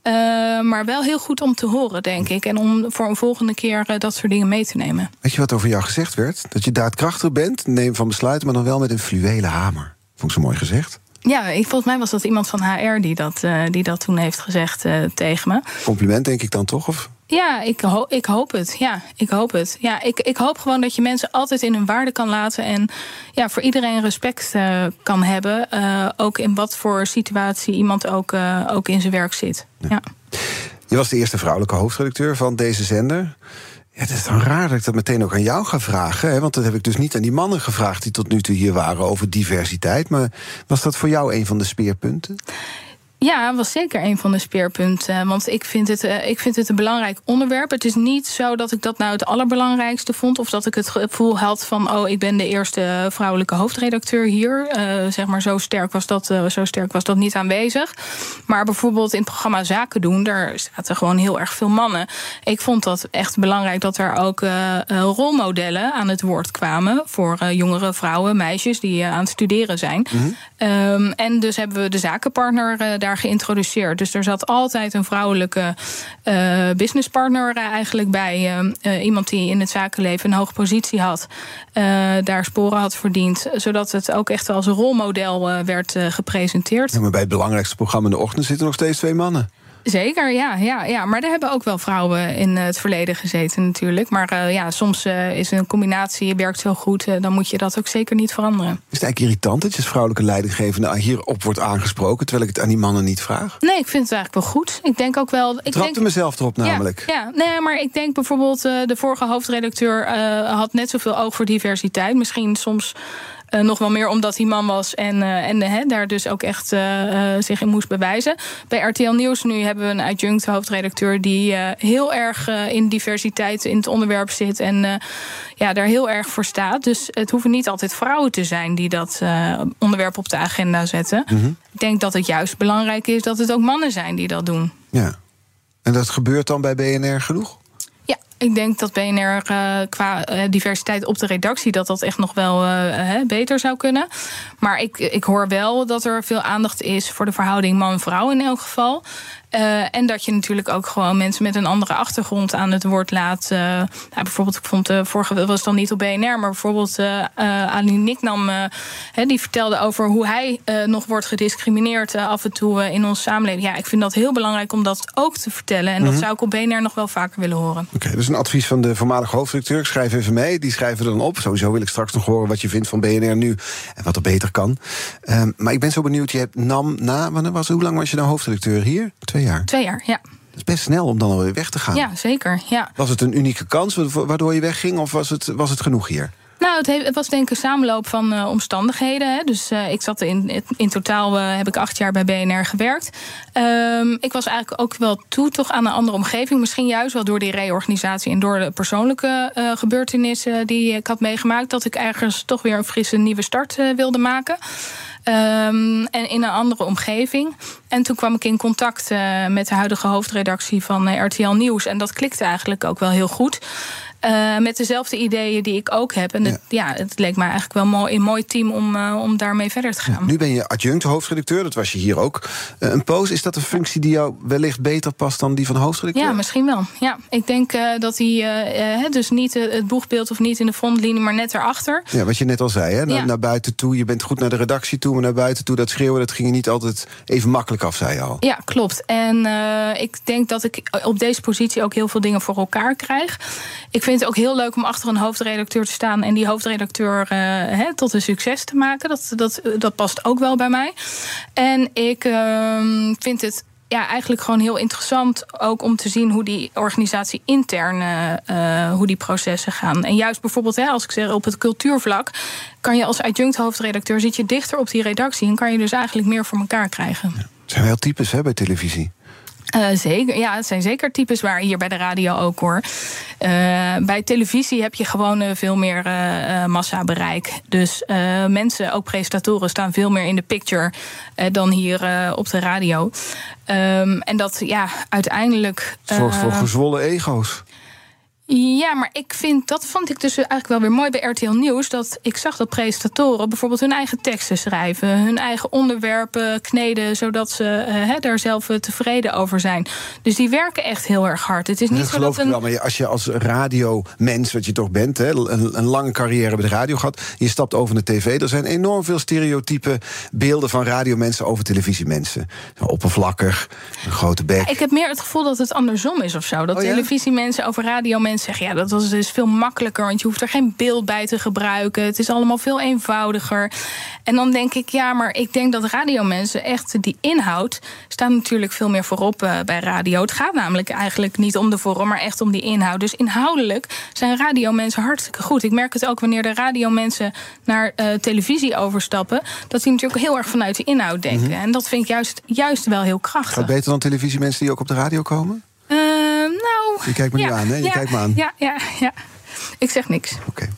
Eh, maar wel heel goed om te horen, denk ik. En om voor een volgende keer eh, dat soort dingen mee te nemen. Weet je wat over jou gezegd werd? Dat je daadkrachtig bent, neem van besluiten, maar dan wel met een fluwelen hamer. Vond ik zo mooi gezegd. Ja, ik, volgens mij was dat iemand van HR die dat, eh, die dat toen heeft gezegd tegen me. Compliment denk ik dan toch? Of? Ja, ik, ho- ik hoop het. Ja, ik hoop het. Ja, ik, ik hoop gewoon dat je mensen altijd in hun waarde kan laten. En ja, voor iedereen respect eh, kan hebben. eh, ook in wat voor situatie iemand ook, eh, ook in zijn werk zit. Ja. Je was de eerste vrouwelijke hoofdredacteur van deze zender. Ja, het is dan raar dat ik dat meteen ook aan jou ga vragen. Hè? Want dat heb ik dus niet aan die mannen gevraagd die tot nu toe hier waren over diversiteit. Maar was dat voor jou een van de speerpunten? Ja, was zeker een van de speerpunten. Want ik vind, het, eh, ik vind het een belangrijk onderwerp. Het is niet zo dat ik dat nou het allerbelangrijkste vond. Of dat ik het gevoel had van... oh, ik ben de eerste vrouwelijke hoofdredacteur hier. Eh, zeg maar, zo sterk, was dat, eh, zo sterk was dat niet aanwezig. Maar bijvoorbeeld in het programma Zaken doen... daar zaten gewoon heel erg veel mannen. Ik vond dat echt belangrijk dat er ook eh, eh, rolmodellen aan het woord kwamen... voor eh, jongere vrouwen, meisjes die eh, aan het studeren zijn. Ehm, en dus hebben we de zakenpartner eh, geïntroduceerd. Dus er zat altijd een vrouwelijke eh, businesspartner eh, eigenlijk bij. Eh, iemand die in het zakenleven een hoge positie had. daar sporen had verdiend. Zodat het ook echt als rolmodel werd gepresenteerd. Maar bij het belangrijkste programma in de ochtend zitten nog steeds twee mannen. Zeker, ja, ja, ja. Maar daar hebben ook wel vrouwen in het verleden gezeten natuurlijk. Maar eh, ja, soms eh, is een combinatie, werkt zo goed... eh, dan moet je dat ook zeker niet veranderen. Is het eigenlijk irritant dat je als vrouwelijke leidinggevende hierop wordt aangesproken... terwijl ik het aan die mannen niet vraag? Nee, ik vind het eigenlijk wel goed. Ik denk ook wel... Ik trapte denk, mezelf erop namelijk. Ja, ja, nee, maar ik denk bijvoorbeeld de vorige hoofdredacteur had net zoveel oog voor diversiteit. Misschien soms eh, nog wel meer omdat hij man was en, eh, en eh, hè, daar dus ook echt zich in moest bewijzen. Bij RTL Nieuws nu hebben we een adjunct hoofdredacteur die heel erg in diversiteit in het onderwerp zit en ja, daar heel erg voor staat. Dus het hoeven niet altijd vrouwen te zijn die dat onderwerp op de agenda zetten. Ik denk dat het juist belangrijk is dat het ook mannen zijn die dat doen. Ja. En dat gebeurt dan bij BNR genoeg? Ik denk dat BNR eh, qua eh, diversiteit op de redactie... dat dat echt nog wel eh, beter zou kunnen. Maar ik, ik hoor wel dat er veel aandacht is... voor de verhouding man-vrouw in elk geval. Eh, en dat je natuurlijk ook gewoon mensen met een andere achtergrond aan het woord laat. eh, nou, bijvoorbeeld, ik vond de vorige was dan niet op BNR, maar bijvoorbeeld uh, uh, Ali Niknam, uh, hè, die vertelde over hoe hij uh, nog wordt gediscrimineerd uh, af en toe in onze samenleving. Ja, ik vind dat heel belangrijk om dat ook te vertellen. En mm -hmm. dat zou ik op BNR nog wel vaker willen horen. Oké, okay, dus een advies van de voormalige hoofdredacteur. Ik schrijf even mee, die schrijven dan op. Sowieso wil ik straks nog horen wat je vindt van BNR nu en wat er beter kan. Um, maar ik ben zo benieuwd, je hebt NAM na, wanneer was, hoe lang was je nou hoofdredacteur hier? Twee jaar. Twee jaar, ja. Dat is best snel om dan alweer weg te gaan. Ja, zeker. Ja. Was het een unieke kans waardoor je wegging, of was het, was het genoeg hier? Nou, het, het, was denk ik een samenloop van uh, omstandigheden. Hè. Dus uh, ik zat in, in totaal uh, heb ik acht jaar bij BNR gewerkt. Um, ik was eigenlijk ook wel toe toch aan een andere omgeving. Misschien juist wel door die reorganisatie en door de persoonlijke gebeurtenissen die ik had meegemaakt. Dat ik ergens toch weer een frisse nieuwe start wilde maken. Um, en in een andere omgeving. En toen kwam ik in contact uh, met de huidige hoofdredactie van uh, RTL Nieuws. En dat klikte eigenlijk ook wel heel goed. Uh, met dezelfde ideeën die ik ook heb. En het, ja. ja het leek mij eigenlijk wel mooi, een mooi team om, uh, om daarmee verder te gaan. Nu ben je adjunct hoofdredacteur, dat was je hier ook. Uh, een poos, is dat een functie die jou wellicht beter past dan die van hoofdredacteur? Ja, misschien wel. Ja, ik denk dat hij dus niet het boegbeeld of niet in de frontlinie, maar net erachter. Ja, wat je net al zei, hè? Naar, ja. naar buiten toe. Je bent goed naar de redactie toe, maar naar buiten toe. Dat schreeuwen, dat ging je niet altijd even makkelijk af, zei je al. Ja, klopt. En ik denk dat ik op deze positie ook heel veel dingen voor elkaar krijg. Ik vind het ook heel leuk om achter een hoofdredacteur te staan en die hoofdredacteur he, tot een succes te maken. Dat, dat, dat past ook wel bij mij. En ik uh, vind het ja, eigenlijk gewoon heel interessant ook om te zien hoe die organisatie intern, uh, hoe die processen gaan. En juist bijvoorbeeld, hè, als ik zeg op het cultuurvlak, kan je als adjunct hoofdredacteur zit je dichter op die redactie en kan je dus eigenlijk meer voor elkaar krijgen. Ja. Zijn wel types hè, bij televisie. Uh, zeker, ja, het zijn zeker types waar hier bij de radio ook hoor. Uh, bij televisie heb je gewoon uh, veel meer massabereik. Dus mensen, ook presentatoren, staan veel meer in de picture dan hier op de radio. Um, en dat ja, uiteindelijk. Zorgt voor gezwollen ego's. Ja, maar ik vind, dat vond ik dus eigenlijk wel weer mooi bij RTL Nieuws. Dat ik zag dat presentatoren bijvoorbeeld hun eigen teksten schrijven, hun eigen onderwerpen kneden, zodat ze uh, daar zelf tevreden over zijn. Dus die werken echt heel erg hard. Het is niet dat zo geloof dat ik wel, maar als je als radiomens, wat je toch bent, hè, een, een lange carrière bij de radio gehad, je stapt over de tv. Er zijn enorm veel stereotype beelden van radiomensen over televisiemensen. Oppervlakkig, een grote bek. Ja, ik heb meer het gevoel dat het andersom is of zo. Dat Oh, ja? televisiemensen over radiomensen zeggen... ja, dat was dus veel makkelijker, want je hoeft er geen beeld bij te gebruiken. Het is allemaal veel eenvoudiger. En dan denk ik, ja, maar ik denk dat radiomensen echt die inhoud... staan natuurlijk veel meer voorop uh, bij radio. Het gaat namelijk eigenlijk niet om de vorm, maar echt om die inhoud. Dus inhoudelijk zijn radiomensen hartstikke goed. Ik merk het ook wanneer de radiomensen naar uh, televisie overstappen... dat die natuurlijk heel erg vanuit de inhoud denken. Mm -hmm. En dat vind ik juist, juist wel heel krachtig. Gaat beter dan televisiemensen die ook op de radio komen? Je kijkt me ja, nu aan, hè? Je ja, kijkt me aan. Ja, ja, ja. Ik zeg niks. Oké. Okay.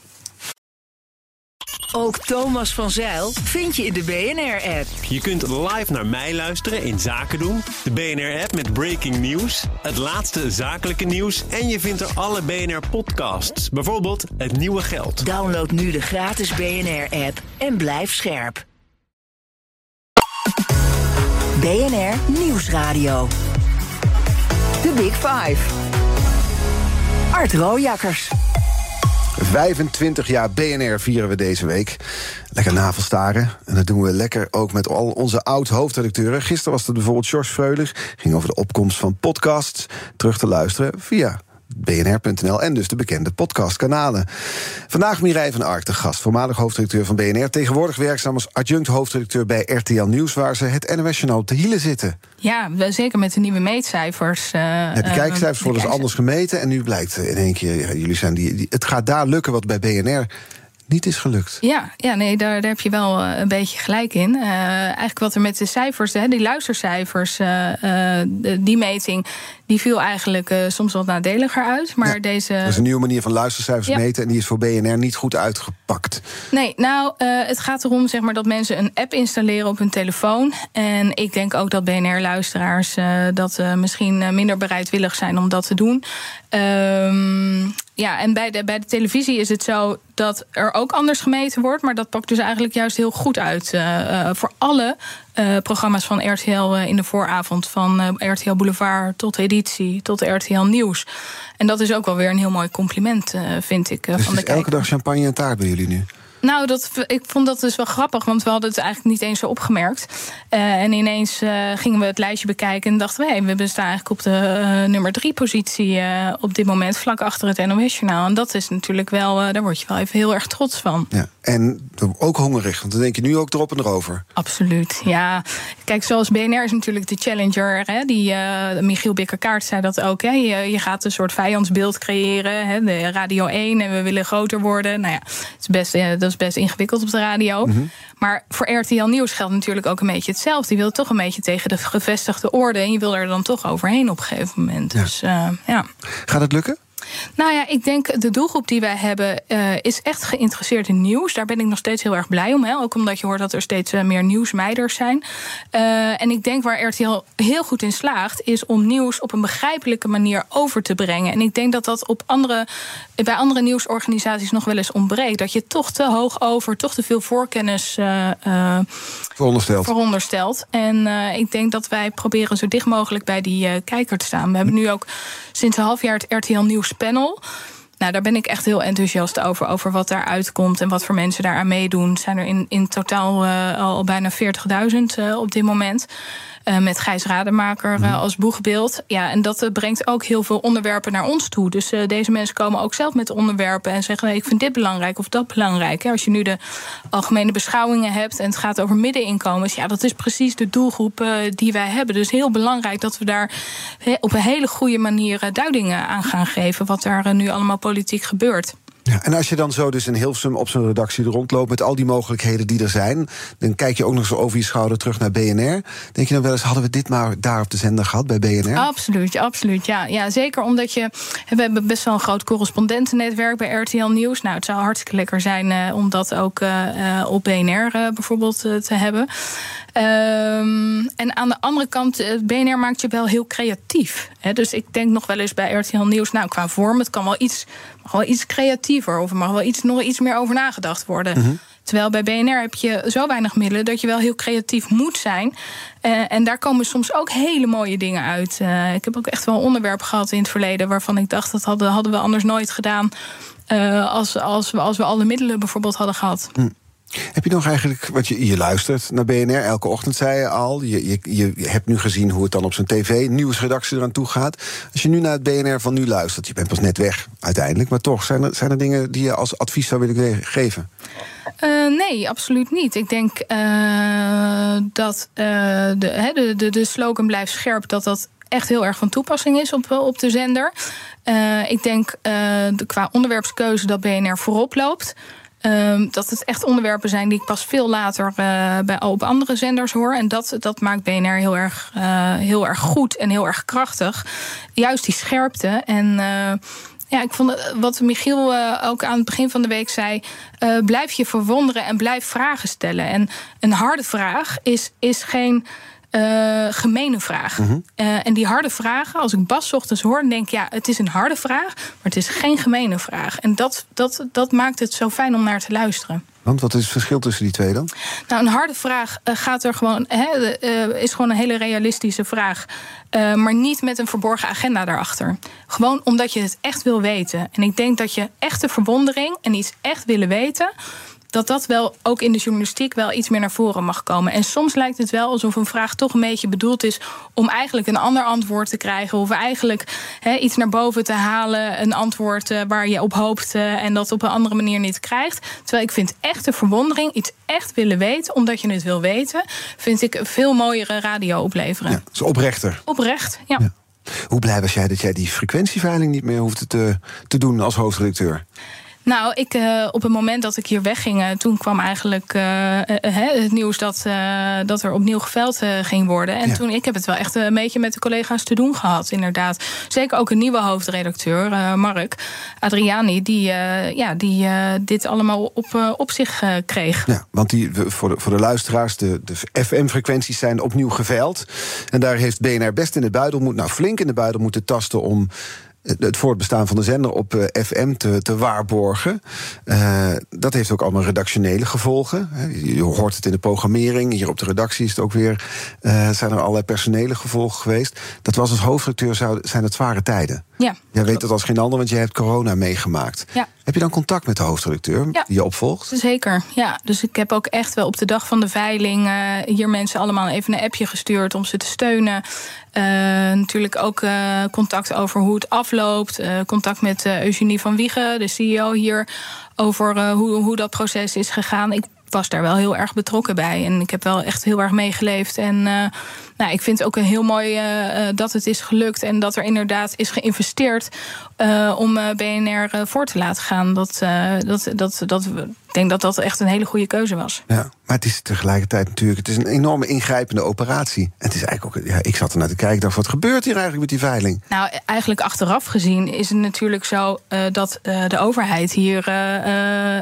Ook Thomas van Zeil vind je in de BNR-app. Je kunt live naar mij luisteren in Zaken doen. De BNR-app met breaking news, het laatste zakelijke nieuws... en je vindt er alle BNR-podcasts, bijvoorbeeld Het Nieuwe Geld. Download nu de gratis BNR-app en blijf scherp. BNR Nieuwsradio. The Big Five. Art Rooijakkers. 25 jaar BNR vieren we deze week. Lekker navelstaren. En dat doen we lekker ook met al onze oud-hoofdredacteuren. Gisteren was het bijvoorbeeld George Freulich. Ging over de opkomst van podcasts. Terug te luisteren via bnr.nl en dus de bekende podcastkanalen. Vandaag Mireille van Ark, de gast, voormalig hoofdredacteur van BNR... tegenwoordig werkzaam als adjunct hoofdredacteur bij RTL Nieuws... waar ze het NOS-journaal op de hielen zitten. Ja, zeker met de nieuwe meetcijfers. Uh, Heb je kijkcijfers worden dus anders gemeten... en nu blijkt in één keer, ja, jullie zijn die, die... Het gaat daar lukken wat bij BNR niet is gelukt. Ja, ja nee, daar, daar heb je wel een beetje gelijk in. Uh, eigenlijk wat er met de cijfers, hè, die luistercijfers, uh, die meting, die viel eigenlijk soms wat nadeliger uit. Maar ja, deze. Dat is een nieuwe manier van luistercijfers ja. meten en die is voor BNR niet goed uitgepakt. Nee, nou, het gaat erom zeg maar, dat mensen een app installeren op hun telefoon. En ik denk ook dat BNR-luisteraars dat misschien minder bereidwillig zijn om dat te doen. Um, ja, en bij de, bij de televisie is het zo dat er ook anders gemeten wordt. Maar dat pakt dus eigenlijk juist heel goed uit. Uh, voor alle uh, programma's van RTL in de vooravond. Van RTL Boulevard tot editie, tot RTL Nieuws. En dat is ook wel weer een heel mooi compliment, vind ik. dus van de elke dag champagne en taart bij jullie nu? Nou, dat, ik vond dat dus wel grappig, want we hadden het eigenlijk niet eens zo opgemerkt. Uh, en ineens uh, gingen we het lijstje bekijken en dachten we, hey, we staan eigenlijk op de uh, nummer drie positie op dit moment, vlak achter het NOS-journaal. En dat is natuurlijk wel, daar word je wel even heel erg trots van. Ja. En ook hongerig, want dan denk je nu ook erop en erover. Absoluut, ja. Kijk, zoals BNR is natuurlijk de challenger. Hè, die, uh, Michiel Bikkerkaart zei dat ook. Hè. Je, je, gaat een soort vijandsbeeld creëren. Hè, de Radio 1 en we willen groter worden. Nou ja, het is best, dat is best ingewikkeld op de radio. Mm -hmm. Maar voor RTL Nieuws geldt natuurlijk ook een beetje hetzelfde. Je wil toch een beetje tegen de gevestigde orde. En je wil er dan toch overheen op een gegeven moment. Ja. Dus, uh, ja. Gaat het lukken? Nou ja, ik denk de doelgroep die wij hebben uh, is echt geïnteresseerd in nieuws. Daar ben ik nog steeds heel erg blij om. Hè? Ook omdat je hoort dat er steeds uh, meer nieuwsmeiders zijn. Uh, en ik denk waar RTL heel goed in slaagt, is om nieuws op een begrijpelijke manier over te brengen. En ik denk dat dat op andere, bij andere nieuwsorganisaties nog wel eens ontbreekt. Dat je toch te hoog over, toch te veel voorkennis veronderstelt. veronderstelt. En ik denk dat wij proberen zo dicht mogelijk bij die kijker te staan. We hebben nu ook sinds een half jaar het RTL Nieuws panel. Nou, daar ben ik echt heel enthousiast over. Over wat daar uitkomt en wat voor mensen daaraan meedoen. Zijn er in, in totaal uh, al bijna 40.000 uh, op dit moment. Uh, met Gijs Rademaker uh, als boegbeeld. Ja, en dat brengt ook heel veel onderwerpen naar ons toe. Dus deze mensen komen ook zelf met onderwerpen en zeggen: nee, ik vind dit belangrijk of dat belangrijk. Als je nu de algemene beschouwingen hebt en het gaat over middeninkomens, ja, dat is precies de doelgroep die wij hebben. Dus heel belangrijk dat we daar op een hele goede manier duidingen aan gaan geven. Wat daar nu allemaal politiek gebeurt. Ja, en als je dan zo dus in Hilversum op zo'n redactie rondloopt... met al die mogelijkheden die er zijn... dan kijk je ook nog zo over je schouder terug naar BNR. Denk je dan wel eens, hadden we dit maar daar op de zender gehad bij BNR? Absoluut, absoluut. Ja, ja zeker omdat je... We hebben best wel een groot correspondentennetwerk bij RTL Nieuws. Nou, het zou hartstikke lekker zijn uh, om dat ook uh, op BNR uh, bijvoorbeeld te hebben. Um, en aan de andere kant, BNR maakt je wel heel creatief. Hè? Dus ik denk nog wel eens bij RTL Nieuws... nou, qua vorm, het kan wel iets, mag wel iets creatiever... of er mag wel iets, nog iets meer over nagedacht worden... Mm -hmm. Terwijl bij BNR heb je zo weinig middelen dat je wel heel creatief moet zijn. Uh, en daar komen soms ook hele mooie dingen uit. Uh, ik heb ook echt wel onderwerpen gehad in het verleden waarvan ik dacht dat hadden, hadden we anders nooit gedaan. Uh, als, als, we, als we alle middelen bijvoorbeeld hadden gehad. Hm. Heb je nog eigenlijk, want je, je luistert naar BNR elke ochtend, zei je al. Je, je, je hebt nu gezien hoe het dan op zijn tv, nieuwsredactie eraan toe gaat. Als je nu naar het BNR van nu luistert, je bent pas net weg uiteindelijk, maar toch, zijn er, zijn er dingen die je als advies zou willen geven? Uh, nee, absoluut niet. Ik denk uh, dat de, de, de, de slogan blijft scherp, dat dat echt heel erg van toepassing is op, op de zender. ik denk de, qua onderwerpskeuze dat BNR voorop loopt. Um, dat het echt onderwerpen zijn die ik pas veel later uh, bij, op andere zenders hoor. En dat, dat maakt BNR heel erg, uh, heel erg goed en heel erg krachtig. Juist die scherpte. En uh, ja, ik vond wat Michiel ook aan het begin van de week zei. blijf je verwonderen en blijf vragen stellen. En een harde vraag is, is geen. Uh, gemene vraag. Mm -hmm. uh, en die harde vragen, als ik Bas ochtends hoor, denk ik, ja, het is een harde vraag, maar het is geen gemene vraag. En dat, dat, dat maakt het zo fijn om naar te luisteren. Want wat is het verschil tussen die twee dan? Nou, een harde vraag uh, gaat er gewoon, is gewoon een hele realistische vraag. maar niet met een verborgen agenda daarachter. Gewoon omdat je het echt wil weten. En ik denk dat je echte verwondering en iets echt willen weten dat dat wel ook in de journalistiek wel iets meer naar voren mag komen. En soms lijkt het wel alsof een vraag toch een beetje bedoeld is om eigenlijk een ander antwoord te krijgen. Of eigenlijk he, iets naar boven te halen, een antwoord uh, waar je op hoopt uh, en dat op een andere manier niet krijgt. Terwijl ik vind echte verwondering, iets echt willen weten, omdat je het wil weten, vind ik een veel mooiere radio opleveren. Ja, dus oprechter. Oprecht, ja. ja. Hoe blij was jij dat jij die frequentieveiling niet meer hoefde te, te doen als hoofdredacteur? Nou, ik, uh, op het moment dat ik hier wegging, uh, toen kwam eigenlijk uh, het nieuws dat, dat er opnieuw geveld ging worden. En ja. toen, ik heb het wel echt een beetje met de collega's te doen gehad, inderdaad. Zeker ook een nieuwe hoofdredacteur, Mark Adriani, die, ja, die dit allemaal op, op zich kreeg. Ja, want die, voor, de, voor de luisteraars, de, de FM-frequenties zijn opnieuw geveild. En daar heeft BNR best in de buidel, moet, nou flink in de buidel moeten tasten om het voortbestaan van de zender op uh, FM te, te waarborgen. Uh, dat heeft ook allemaal redactionele gevolgen. Je hoort het in de programmering. Hier op de redactie is het ook weer. Uh, zijn er allerlei personele gevolgen geweest. Dat was als hoofdredacteur zijn het zware tijden. Ja, Jij weet dat als geen ander, want je hebt corona meegemaakt. Ja. Heb je dan contact met de hoofdredacteur Ja. die je opvolgt? Zeker, ja. Dus ik heb ook echt wel op de dag van de veiling eh, hier mensen allemaal even een appje gestuurd om ze te steunen. Eh, natuurlijk ook eh, contact over hoe het afloopt. Contact met Eugenie van Wiegen, de CEO hier, over hoe, hoe dat proces is gegaan. Ik was daar wel heel erg betrokken bij. En ik heb wel echt heel erg meegeleefd. En eh, nou, ik vind het ook een heel mooi eh, eh, dat het is gelukt. En dat er inderdaad is geïnvesteerd om BNR voor te laten gaan. Dat, dat, dat, dat, ik denk dat dat echt een hele goede keuze was. Ja, maar het is tegelijkertijd natuurlijk... het is een enorme ingrijpende operatie. En het is eigenlijk ook... Ja, ik zat er naar te kijken, dacht, wat gebeurt hier eigenlijk met die veiling? Nou, eigenlijk achteraf gezien is het natuurlijk zo eh, dat eh, de overheid hier eh,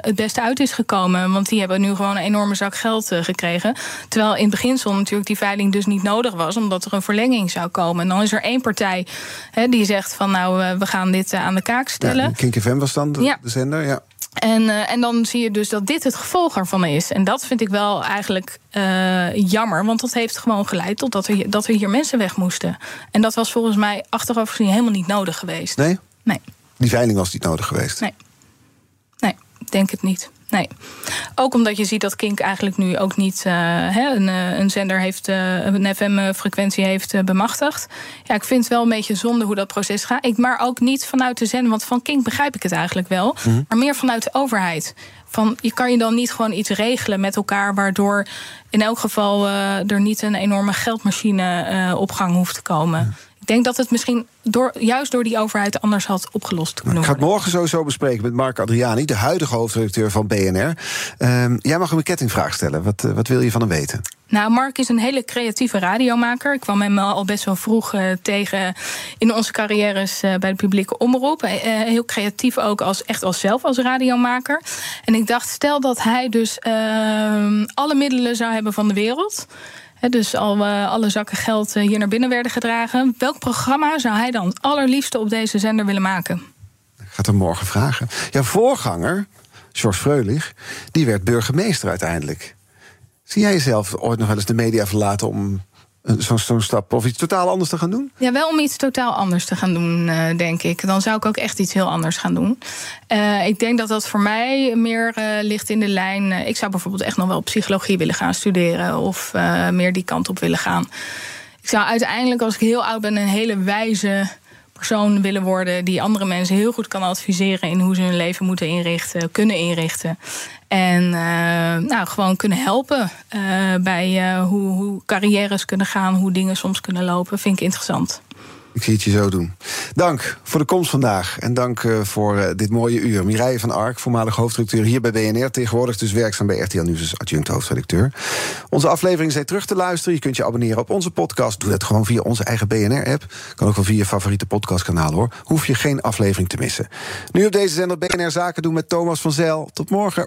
het beste uit is gekomen. Want die hebben nu gewoon een enorme zak geld gekregen. Terwijl in het beginsel natuurlijk die veiling dus niet nodig was, omdat er een verlenging zou komen. En dan is er één partij hè, die zegt van nou, we gaan dit aan de kaak stellen. Ja, Kink FM was dan de, Ja. de zender, ja. En, eh, en dan zie je dus dat dit het gevolg ervan is. En dat vind ik wel eigenlijk eh, jammer. Want dat heeft gewoon geleid tot dat er, hier- dat er hier mensen weg moesten. En dat was volgens mij achteraf gezien helemaal niet nodig geweest. Nee? Nee, Die veiling was niet nodig geweest. nee. Nee, denk het niet. Nee. Ook omdat je ziet dat Kink eigenlijk nu ook niet eh, hè, een, eh, een zender heeft, eh, een FM-frequentie heeft bemachtigd. Ja, ik vind het wel een beetje zonde hoe dat proces gaat. Ik, maar ook niet vanuit de zender, want van Kink begrijp ik het eigenlijk wel. Maar meer vanuit de overheid. Van, je kan je dan niet gewoon iets regelen met elkaar, waardoor in elk geval er niet een enorme geldmachine op gang hoeft te komen. Ik denk dat het misschien door, juist door die overheid anders had opgelost kunnen Ik ga het worden. morgen sowieso bespreken met Mark Adriani, de huidige hoofdredacteur van BNR. Ehm, jij mag hem een kettingvraag stellen. Wat, eh, wat wil je van hem weten? Nou, Mark is een hele creatieve radiomaker. Ik kwam hem al best wel vroeg eh, tegen in onze carrières eh, bij de publieke omroep. Heel creatief ook als, echt als zelf als radiomaker. En ik dacht, stel dat hij dus ehm, alle middelen zou hebben van de wereld. Dus al eh, alle zakken geld eh, hier naar binnen werden gedragen. Welk programma zou hij dan allerliefste op deze zender willen maken? Ik ga het hem morgen vragen. Jouw voorganger, George Freulich, die werd burgemeester uiteindelijk. Zie jij jezelf ooit nog wel eens de media verlaten om zo'n zo'n stap of iets totaal anders te gaan doen? Ja, wel om iets totaal anders te gaan doen, eh, denk ik. Dan zou ik ook echt iets heel anders gaan doen. Eh, ik denk dat dat voor mij meer eh, ligt in de lijn. ik zou bijvoorbeeld echt nog wel psychologie willen gaan studeren. Of meer die kant op willen gaan. Ik zou uiteindelijk, als ik heel oud ben, een hele wijze persoon willen worden. die andere mensen heel goed kan adviseren in hoe ze hun leven moeten inrichten, kunnen inrichten. En eh, nou, gewoon kunnen helpen eh, bij eh, hoe, hoe carrières kunnen gaan, hoe dingen soms kunnen lopen. Vind ik interessant. Ik zie het je zo doen. Dank voor de komst vandaag. En dank eh, voor eh, dit mooie uur. Mireille van Ark, voormalig hoofdredacteur hier bij BNR. Tegenwoordig dus werkzaam bij RTL Nieuws als adjunct hoofdredacteur. Onze aflevering zijn terug te luisteren. Je kunt je abonneren op onze podcast. Doe dat gewoon via onze eigen BNR-app. Kan ook wel via je favoriete podcastkanaal hoor. Hoef je geen aflevering te missen. Nu op deze zender BNR Zaken doen met Thomas van Zijl. Tot morgen.